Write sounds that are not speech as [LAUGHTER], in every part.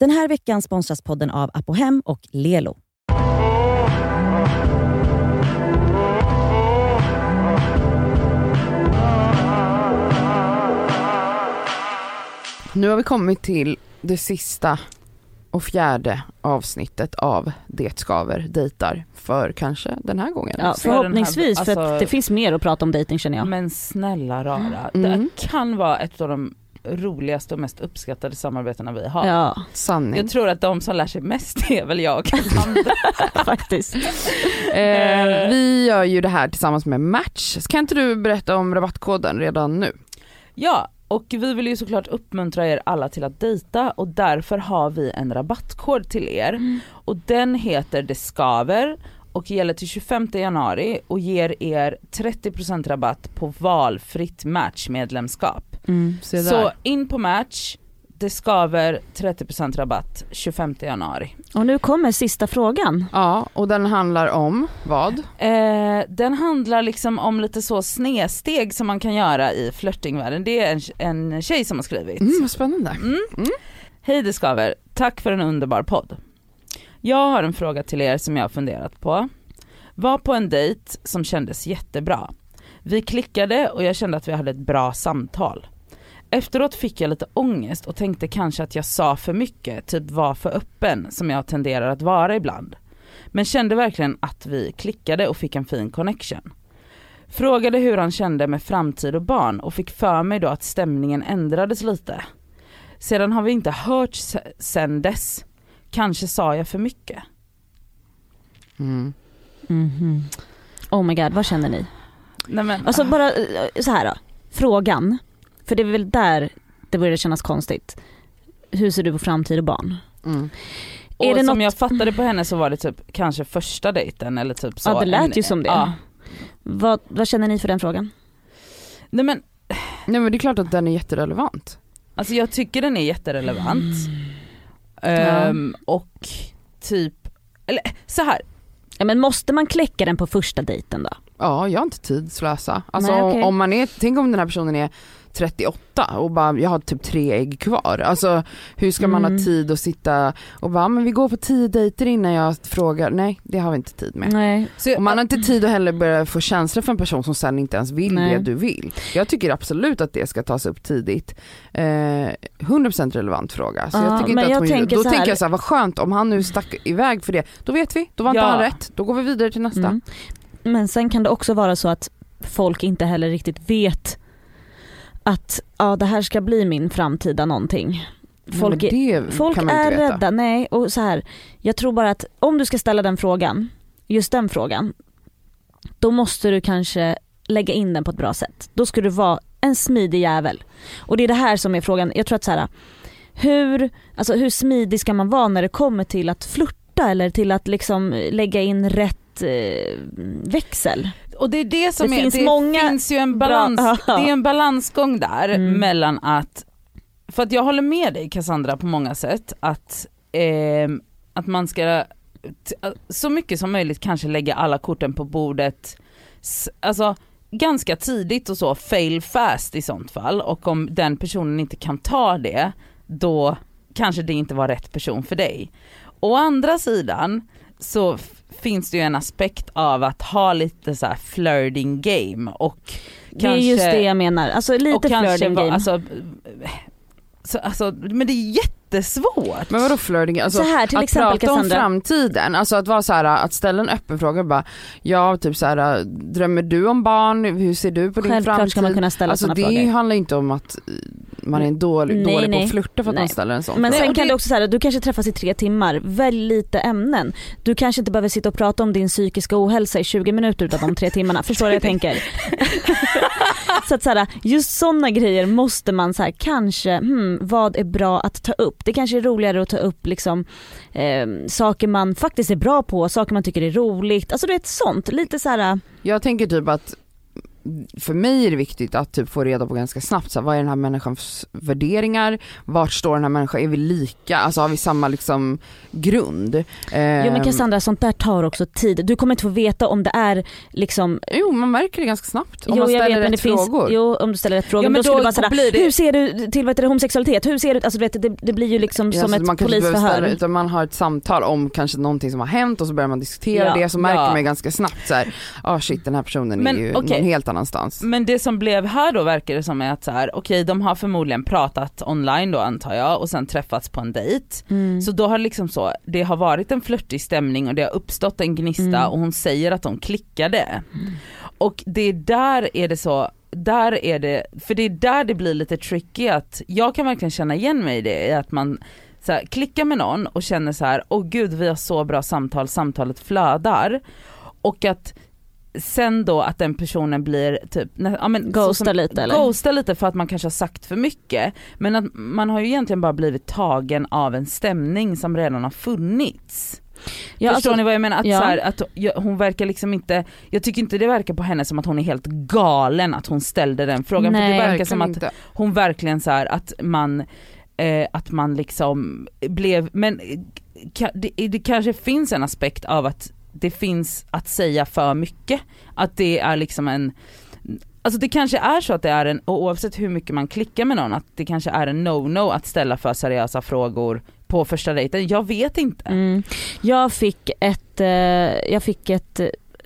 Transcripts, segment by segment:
Den här veckan sponsras podden av Apohem och Lelo. Nu har vi kommit till det sista och fjärde avsnittet av Det skaver dejtar för kanske den här gången. Ja, För här- förhoppningsvis, för alltså- att det finns mer att prata om dating känner jag. Men snälla rara, Mm. det kan vara ett av de roligaste och mest uppskattade samarbetena vi har. Ja, Sanning. Jag tror att de som lär sig mest är väl jag [LAUGHS] faktiskt. Eh, vi gör ju det här tillsammans med Match. Kan inte du berätta om rabattkoden redan nu? Ja, och vi vill ju såklart uppmuntra er alla till att dejta och därför har vi en rabattkod till er. Och den heter Det Skaver och gäller till 25 januari och ger er 30% rabatt på valfritt matchmedlemskap. Mm. Där. Så in på Match, Det Skaver 30% rabatt 25 januari. Och nu kommer sista frågan. Ja, och den handlar om vad? Eh, den handlar liksom om lite så snedsteg som man kan göra i flörtingvärlden. Det är en, en tjej som har skrivit. Mm, vad spännande. Mm. Hej det skaver, tack för en underbar podd. Jag har en fråga till er som jag har funderat på. Var på en dejt som kändes jättebra. Vi klickade och jag kände att vi hade ett bra samtal. Efteråt fick jag lite ångest och tänkte kanske att jag sa för mycket, typ var för öppen som jag tenderar att vara ibland. Men kände verkligen att vi klickade och fick en fin connection. Frågade hur han kände med framtid och barn och fick för mig då att stämningen ändrades lite. Sedan har vi inte hört se- sen dess. Kanske sa jag för mycket. Mm. Mhm. Oh my god, vad känner ni? Nej men, Alltså bara eh, så här då. frågan, för det är väl där det börjar kännas konstigt. Hur ser du på framtid och barn? Mm. och är det som något- jag fattade på henne så var det typ kanske första dejten eller typ så. ja det lät en- ju som det. Ja. Vad, vad känner ni för den frågan? Nej men Nej men det är klart att den är jätterelevant. alltså jag tycker den är jätterelevant. Mm. Ehm, och typ, eller så här. Ja, men måste man kläcka den på första dejten då? Ja, jag har inte tid att slösa. Alltså Nej, okej. om man är, tänk om den här personen är 38 och bara, jag har typ tre ägg kvar. Alltså hur ska man Mm. ha tid att sitta och bara, men vi går på tio dejter innan jag frågar. Nej, det har vi inte tid med. Nej. Så Och man har inte tid att heller börja få känslor för en person som sen inte ens vill Nej. det du vill. Jag tycker absolut att det ska tas upp tidigt. Eh, 100% relevant fråga. Så Ja, jag tycker men inte jag att hon, tänker då så här- tänker jag så här, vad skönt om han nu stack iväg för det. Då vet vi, då var inte Ja. han rätt. Då går vi vidare till nästa. Mm. Men sen kan det också vara så att folk inte heller riktigt vet att ja, det här ska bli min framtida någonting. Folk, är, folk är veta. rädda, nej och så här. jag tror bara att om du ska ställa den frågan, just den frågan, då måste du kanske lägga in den på ett bra sätt. Då ska du vara en smidig jävel. Och det är det här som är frågan, jag tror att så här, hur, alltså hur smidig ska man vara när det kommer till att flirta eller till att liksom lägga in rätt eh, växel? Och det är det som Det är, finns det många finns ju en balans, bra- det är en balansgång där Mm. mellan att, för att jag håller med dig Cassandra på många sätt, att, ehm, att man ska så mycket som möjligt kanske lägga alla korten på bordet, alltså ganska tidigt och så, fail fast i sånt fall och om den personen inte kan ta det, då kanske det inte var rätt person för dig. Å andra sidan så finns det ju en aspekt av att ha lite så här flirting game och Det är just det jag menar, alltså lite flirting game. Alltså, så, alltså, men det är jättesvårt. Men vadå flirting? Alltså, så här till att exempel prata om Cassandra. framtiden, alltså att vara så här, att ställa en öppen fråga bara, ja typ så här, drömmer du om barn, hur ser du på din Självklart framtid? ska man kunna ställa alltså sådana det frågor. handlar inte om att eh, man är en dålig, Nej, dålig på nej. att flirta för att Nej. man ställer en sån Men sen kan det- också säga du kanske träffas i tre timmar, välj lite ämnen. Du kanske inte behöver sitta och prata om din psykiska ohälsa i 20 minuter utav de tre timmarna, förstår du vad jag tänker? [LAUGHS] så att så här, just sådana grejer måste man så här, kanske, hmm, vad är bra att ta upp? Det kanske är roligare att ta upp liksom eh, saker man faktiskt är bra på, saker man tycker är roligt, alltså du vet sånt, lite så här. Jag tänker typ att för mig är det viktigt att typ få reda på ganska snabbt så här, vad är den här människans värderingar, vart står den här människan, är vi lika, alltså har vi samma liksom grund? Jo men Ehm, Cassandra sånt där tar också tid. Du kommer inte få veta om det är liksom Jo man märker det ganska snabbt om jo, man ställer vet, rätt det finns, frågor. Jo om du ställer rätt frågor. Ja, men då då du bara såhär, blir det- hur ser du till vad heter det, homosexualitet? Hur ser du, alltså du vet, det, det blir ju liksom Ja, som så ett man behöver polisförhör. ställa, utan man har ett samtal om kanske någonting som har hänt och så börjar man diskutera Ja, det så märker ja. man ganska snabbt så här, ah shit den här personen Men, är ju okej. någon helt annanstans. Men det som blev här då verkar det som är att så här, okej de har förmodligen pratat online då antar jag och sen träffats på en dejt. Mm. Så då har liksom så, det har varit en flörtig stämning och det har uppstått en gnista Mm. och hon säger att de klickade. Och det är där är det så, där är det, för det är där det blir lite tricky att jag kan verkligen känna igen mig i det, i att man så här, klickar med någon och känner så här, åh gud vi har så bra samtal, samtalet flödar. Och att sen då att den personen blir typ, ja, men, Ghostar lite, eller? Ghostar lite för att man kanske har sagt för mycket. Men att man har ju egentligen bara blivit tagen av en stämning som redan har funnits. Ja, Förstår alltså, ni vad jag menar? Att, ja. så här, att hon verkar liksom inte, jag tycker inte det verkar på henne som att hon är helt galen att hon ställde den frågan. Nej. för det verkar som att inte. hon verkligen så här att man, eh, att man liksom blev, men eh, det, det kanske finns en aspekt av att det finns att säga för mycket. Att det är liksom en Alltså det kanske är så att det är en, och oavsett hur mycket man klickar med någon, att det kanske är en no-no att ställa för seriösa frågor på första dejten. Jag vet inte. Mm. Jag fick ett, eh, jag fick ett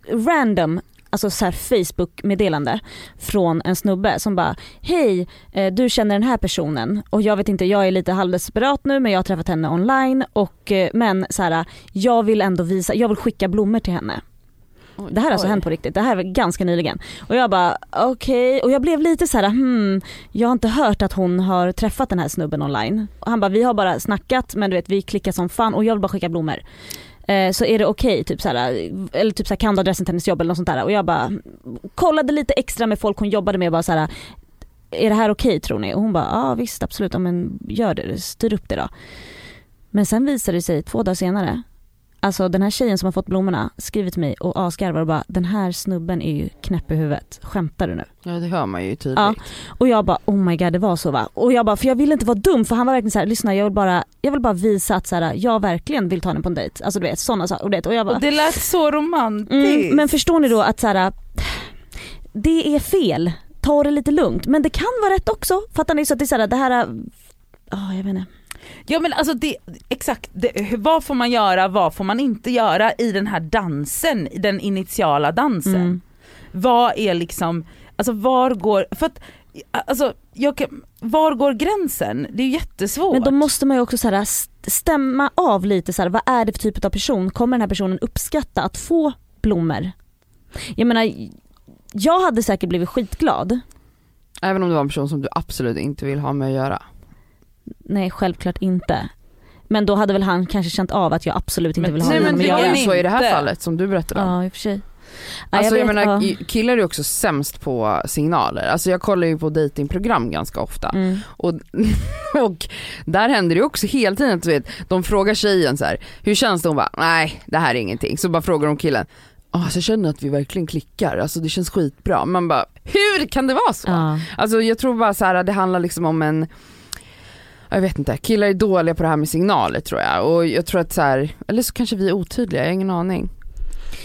random alltså så Facebook-meddelande från en snubbe som bara Hej, eh, du känner den här personen och jag vet inte, jag är lite halvdesperat nu men jag har träffat henne online och eh, men så här, jag vill ändå visa, jag vill skicka blommor till henne. Det här har alltså Oj. hänt på riktigt, det här var ganska nyligen. Och jag bara okej, och jag blev lite så här: hmm, jag har inte hört att hon har träffat den här snubben online. Och han bara vi har bara snackat men du vet vi klickar som fan och jag vill bara skicka blommor. Eh, så är det okej, typ såhär, eller typ såhär kan du adressen till hennes jobb eller något sånt där. Och jag bara kollade lite extra med folk hon jobbade med och bara såhär, är det här okej tror ni? Och hon bara ja visst absolut, ja, men gör det, styr upp det då. Men sen visade det sig två dagar senare, alltså den här tjejen som har fått blommorna skrivit till mig och asgarvar och bara den här snubben är ju knäpp i huvudet, skämtar du nu? Ja det hör man ju tydligt. Ja. Och jag bara oh my god det var så va? Och jag bara för jag ville inte vara dum för han var verkligen så här: lyssna jag vill bara, jag vill bara visa att så här, jag verkligen vill ta henne på en dejt. Alltså du vet sådana saker. Och, det, och jag bara, Och det lät så romantiskt. mm, men förstår ni då att så här, det är fel, ta det lite lugnt. Men det kan vara rätt också. Fattar ni? Så att det är så här, det här, ja jag vet inte. Ja men alltså det, exakt, det, vad får man göra, vad får man inte göra i den här dansen, i den initiala dansen? Mm. Vad är liksom, alltså var går, för att, alltså, jag kan, var går gränsen? Det är ju jättesvårt. Men då måste man ju också så här, stämma av lite så här, vad är det för typ av person? Kommer den här personen uppskatta att få blommor? Jag menar, jag hade säkert blivit skitglad. Även om det var en person som du absolut inte vill ha med att göra. Nej självklart inte. Men då hade väl han kanske känt av att jag absolut inte Men- vill ha Nej med men honom det var ju så i det här fallet som du berättade om. Ja i och för sig. Alltså jag, vet, menar ja. killar är också sämst på signaler. Alltså jag kollar ju på datingprogram ganska ofta. Mm. Och, [LAUGHS] och där händer det också hela tiden att vet, de frågar tjejen så här, hur känns det? Hon bara, nej det här är ingenting. Så bara frågar de killen, ah, så jag känner att vi verkligen klickar, alltså det känns skitbra. Man bara, hur kan det vara så? Ja. Alltså jag tror bara så här, det handlar liksom om en jag vet inte, killar är dåliga på det här med signaler tror jag och jag tror att så här, eller så kanske vi är otydliga, jag har ingen aning.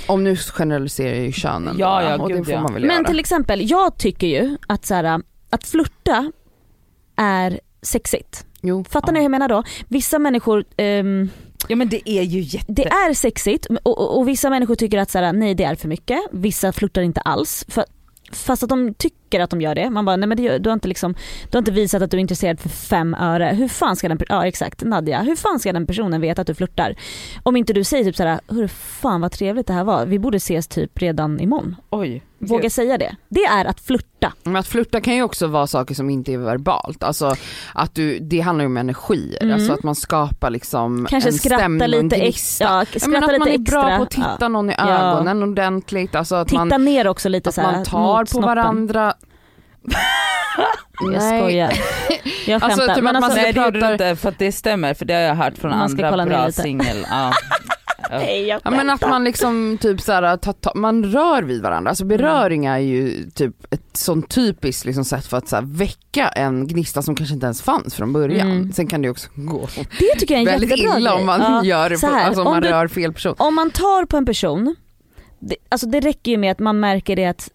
Om nu generaliserar jag ju könen Ja, ja, och det får ja. man väl Men göra. till exempel, jag tycker ju att, så här, att flirta är sexigt. Jo. Fattar ni hur jag menar då? Vissa människor, ehm, Ja men det är ju jätte... det är sexigt och, och, och vissa människor tycker att så här, nej det är för mycket. Vissa flirtar inte alls. För, fast att de tycker att de gör det. Man bara, nej men det, du, har inte liksom, du har inte visat att du är intresserad för fem öre. Hur fan ska den, ja exakt Nadja, hur fan ska den personen veta att du flirtar? Om inte du säger typ såhär, hur fan vad trevligt det här var, vi borde ses typ redan imorgon. Oj. Våga Gud. säga det. Det är att flirta. Men att flirta kan ju också vara saker som inte är verbalt, alltså att du, det handlar ju om energier, Mm. alltså att man skapar liksom Kanske en skratta lite extra. Ja, Ja, skratta men att lite man är extra. bra på att titta Ja. någon i Ja. ögonen ordentligt, alltså att Titta man, ner också lite att så här, man tar på varandra. Jag skojar. [LAUGHS] Jag Alltså, skämtar. typ men att man alltså, Nej det gjorde du pratar- inte för att det stämmer för det har jag hört från Man ska andra bra singel. Ja. [LAUGHS] Nej, Ja men att man liksom typ såhär, ta, ta, man rör vid varandra. Alltså beröring är ju typ ett sånt typiskt liksom sätt för att så här, väcka en gnista som kanske inte ens fanns från början. Mm. Sen kan det också gå Det tycker jag är en väldigt jättebra illa om man Ja, gör så här, alltså om om man du- rör fel person. Om man tar på en person, det, alltså det räcker ju med att man märker det att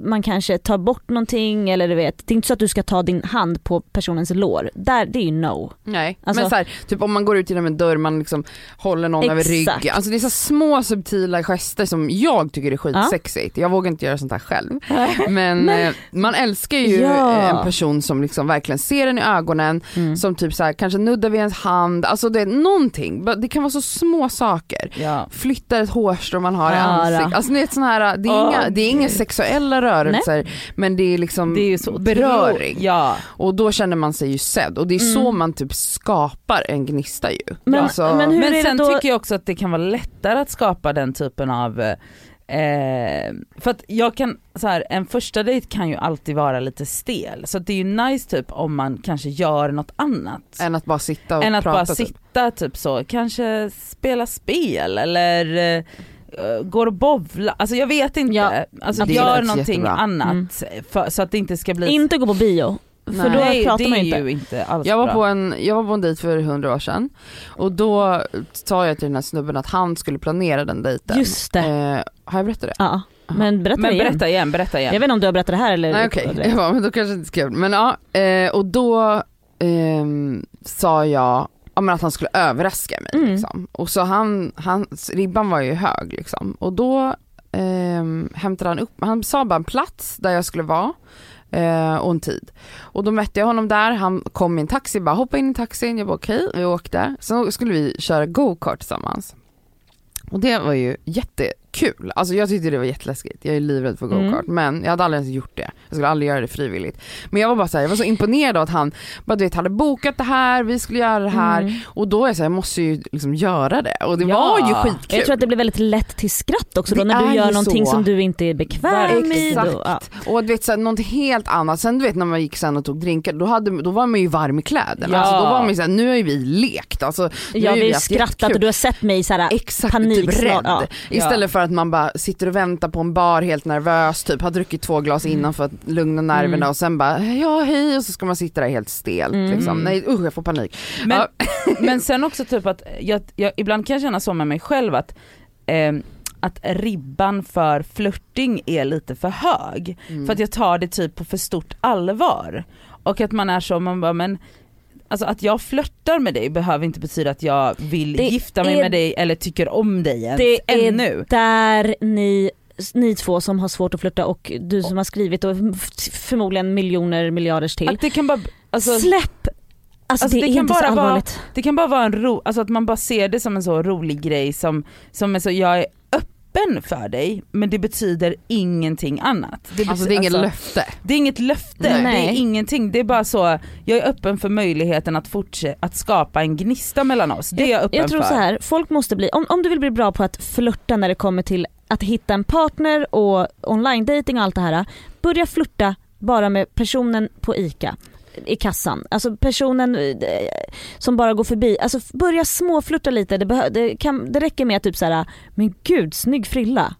man kanske tar bort någonting eller du vet, det är inte så att du ska ta din hand på personens lår. Där, det är ju no. Nej Alltså- men så här, typ om man går ut genom en dörr, man liksom håller någon över Exakt. ryggen. Alltså det är så små subtila gester som jag tycker är skitsexigt. Jag vågar inte göra sånt här själv. [LAUGHS] Men, Men- eh, man älskar ju Ja. eh, en person som liksom verkligen ser en i ögonen, Mm. som typ så här, kanske nuddar vid ens hand, alltså det är någonting. Det kan vara så små saker. Ja. Flyttar ett hårstrå man har i Ja, ansiktet. Alltså det är, sån här, det är, Åh, inga, det är inga sexuella rörelser men det är liksom Det är så beröring. Ja. Och då känner man sig ju sedd och det är så Mm. man typ skapar en gnista ju. Men, Alltså- men Men sen då? tycker jag också att det kan vara lättare att skapa den typen av Eh, för att jag kan, så här, en första dejt kan ju alltid vara lite stel så att det är ju nice typ om man kanske gör något annat. Än att bara sitta och än att prata bara typ. sitta typ så, kanske spela spel eller eh, går och bovla, alltså jag vet inte. Ja, alltså det gör någonting jättebra. annat för, så att det inte ska bli Inte gå på bio. För Nej. då Nej, pratar det man ju inte. ju inte alls Jag var, bra. på en, jag var på en dejt för hundra år sedan och då sa jag till den här snubben att han skulle planera den dejten. Just det. Eh, har jag berättat det? Ja. Men berätta Men igen. berätta igen, berätta igen. Jag vet inte om du har berättat det här eller Nej okej, jag bara, men då kanske jag inte skrev Men ja, eh, och då ehm, sa jag ja, men att han skulle överraska mig Mm. liksom. Och så han, hans, ribban var ju hög liksom. Och då ehm, hämtade han upp, han sa bara en plats där jag skulle vara eh, och en tid. Och då mötte jag honom där, han kom i en taxi, bara hoppa in i taxin, jag bara okej, vi åkte. Sen skulle vi köra go-kart tillsammans. Och det var ju jättekul, alltså jag tyckte det var jätteläskigt, jag är livrädd för Mm. go-kart men jag hade aldrig ens gjort det. Jag skulle aldrig göra det frivilligt. Men jag var bara så här, jag var så imponerad av att han bara du vet hade bokat det här, vi skulle göra det här Mm. och då är jag så här, jag måste ju liksom göra det och det Ja. var ju skitkul. Jag tror att det blir väldigt lätt till skratt också då när är du gör någonting så. som du inte är bekväm med. Exakt. Och, ja. Och du vet såhär, någonting helt annat, sen du vet när man gick sen och tog drinkar, då, hade, då var man ju varm i kläderna. Ja. Alltså, då var man ju såhär, nu har ju vi lekt, alltså, nu Ja vi har skrattat jättekul. och du har sett mig såhär, Exakt, typ rädd. ja. Istället för att man bara sitter och väntar på en bar helt nervös, typ har druckit två glas innan för att lugna nerverna Mm. och sen bara ja hej och så ska man sitta där helt stelt Mm. liksom. Nej usch jag får panik. Men, Ja. [LAUGHS] men sen också typ att jag, jag ibland kan jag känna så med mig själv att ehm, att ribban för flörting är lite för hög. Mm. För att jag tar det typ på för stort allvar. Och att man är så, man bara men Alltså att jag flörtar med dig behöver inte betyda att jag vill Det gifta mig är- med dig eller tycker om dig ens Det är ännu. där ni, ni två som har svårt att flytta och du som har skrivit och förmodligen miljoner miljarders till. Att det kan bara, alltså, Släpp! Alltså, Alltså, det, det är kan inte så bara vara- allvarligt. Det kan bara vara en ro, alltså att man bara ser det som en så rolig grej som, som är så, jag är öppen för dig men det betyder ingenting annat. Det, Alltså betyder- det är inget alltså, löfte. det är inget löfte, Nej. det är ingenting, det är bara så, jag är öppen för möjligheten att fortsätta, att skapa en gnista mellan oss. Det är jag öppen Jag tror för. så här, folk måste bli, om, om du vill bli bra på att flirta när det kommer till att hitta en partner och online dating och allt det här. Börja flirta bara med personen på ICA i kassan. Alltså personen eh, som bara går förbi. Alltså börja småflirta lite. Det, behö- det, kan, det räcker med att typ så här, men gud snygg frilla.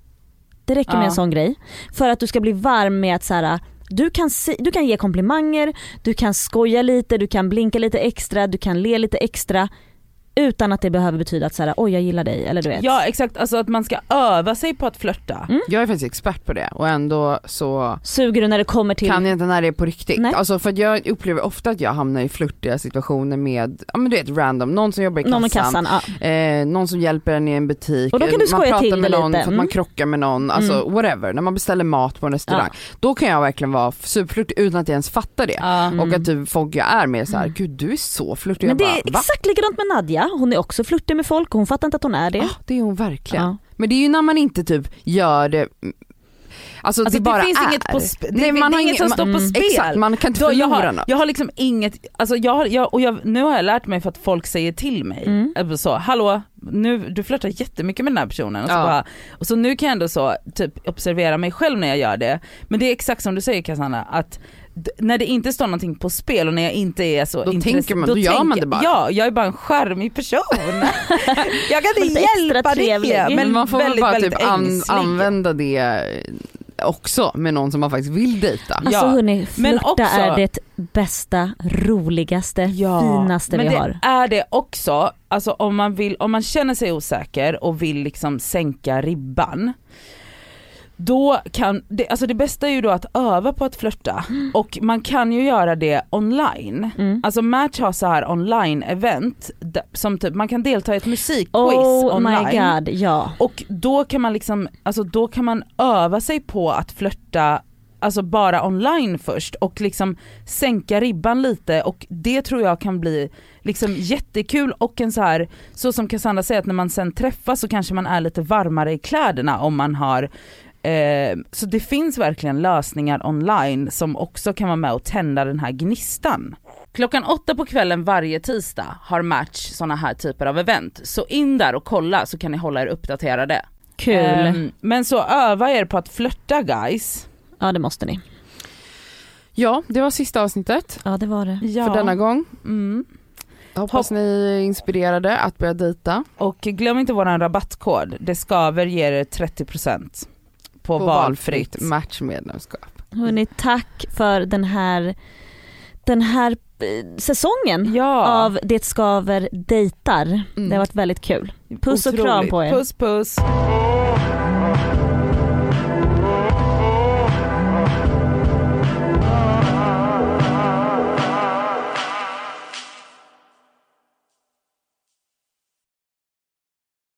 Det räcker med Ja. en sån grej. För att du ska bli varm med att så här, du kan, se, du kan ge komplimanger, du kan skoja lite, du kan blinka lite extra, du kan le lite extra. Utan att det behöver betyda att så här, oj jag gillar dig eller du vet. Ja exakt, alltså att man ska öva sig på att flörta. Mm. Jag är faktiskt expert på det och ändå så Suger du när det kommer till... kan jag inte när det är på riktigt. Nej. Alltså för att jag upplever ofta att jag hamnar i flörtiga situationer med, ja men du vet random, någon som jobbar i kassan, någon kassan. Ja. Eh, någon som hjälper en i en butik, Och då kan du man pratar till med någon lite. för att man Mm. krockar med någon, alltså Mm. whatever, när man beställer mat på en restaurang. Då kan jag verkligen vara superflörtig utan att jag ens fattar det. Ja. Mm. Och att typ folk jag är med så här, Mm. gud du är så flörtig. Men Jag det är bara, va? exakt likadant med Nadja, hon är också flörtig med folk och hon fattar inte att hon är det. Ah, det är hon verkligen. Ja. Men det är ju när man inte typ gör det Alltså, Alltså, det bara finns är. inget på sp- det, Nej, man det har är inget som ingen- står på man- spel. Exakt, man kan inte Då, jag, förlora har, något. jag har liksom inget, alltså jag jag, och jag, nu har jag lärt mig för att folk säger till mig, Mm. Alltså så, hallå, nu, du flörtar jättemycket med den här personen. Och så, Ja. bara, och så nu kan jag ändå så, typ observera mig själv när jag gör det. Men det är exakt som du säger Cassandra, att när det inte står någonting på spel och när jag inte är så Då tänker man- då gör man det bara. Ja, jag är bara en charmig person. [LAUGHS] jag kan inte hjälpa trevlig. det. Men Men man får väl väldigt, bara väldigt typ an, använda det också med någon som man faktiskt vill dejta. Alltså Ja, hörni, men flirta också- är det bästa, roligaste, finaste men vi det har. är det också, alltså om man, vill, om man känner sig osäker och vill liksom sänka ribban då kan, det, alltså det bästa är ju då att öva på att flirta och man kan ju göra det online. Mm. Alltså Match har så här online event som typ man kan delta i ett musikquiz Oh online. my god, ja. Och då kan man liksom, alltså då kan man öva sig på att flörta Alltså bara online först och liksom sänka ribban lite och det tror jag kan bli liksom jättekul och en så här, så som Cassandra säger att när man sen träffas så kanske man är lite varmare i kläderna om man har eh, så det finns verkligen lösningar online som också kan vara med och tända den här gnistan. Klockan åtta på kvällen varje tisdag har Match sådana här typer av event. Så in där och kolla så kan ni hålla er uppdaterade. Kul. Ehm, men så öva er på att flörta guys. ja det måste ni. Ja, det var sista avsnittet Ja det var det. Ja. för denna gång. Mm. Hoppas ni är inspirerade att börja dejta Och glöm inte våran rabattkod, det skaver ger er 30% på, på valfritt. valfritt matchmedlemskap. Hörni, tack för den här, den här eh, säsongen Ja, av Det skaver dejtar. Mm. Det har varit väldigt kul. Puss och kram otroligt. på er. Puss puss.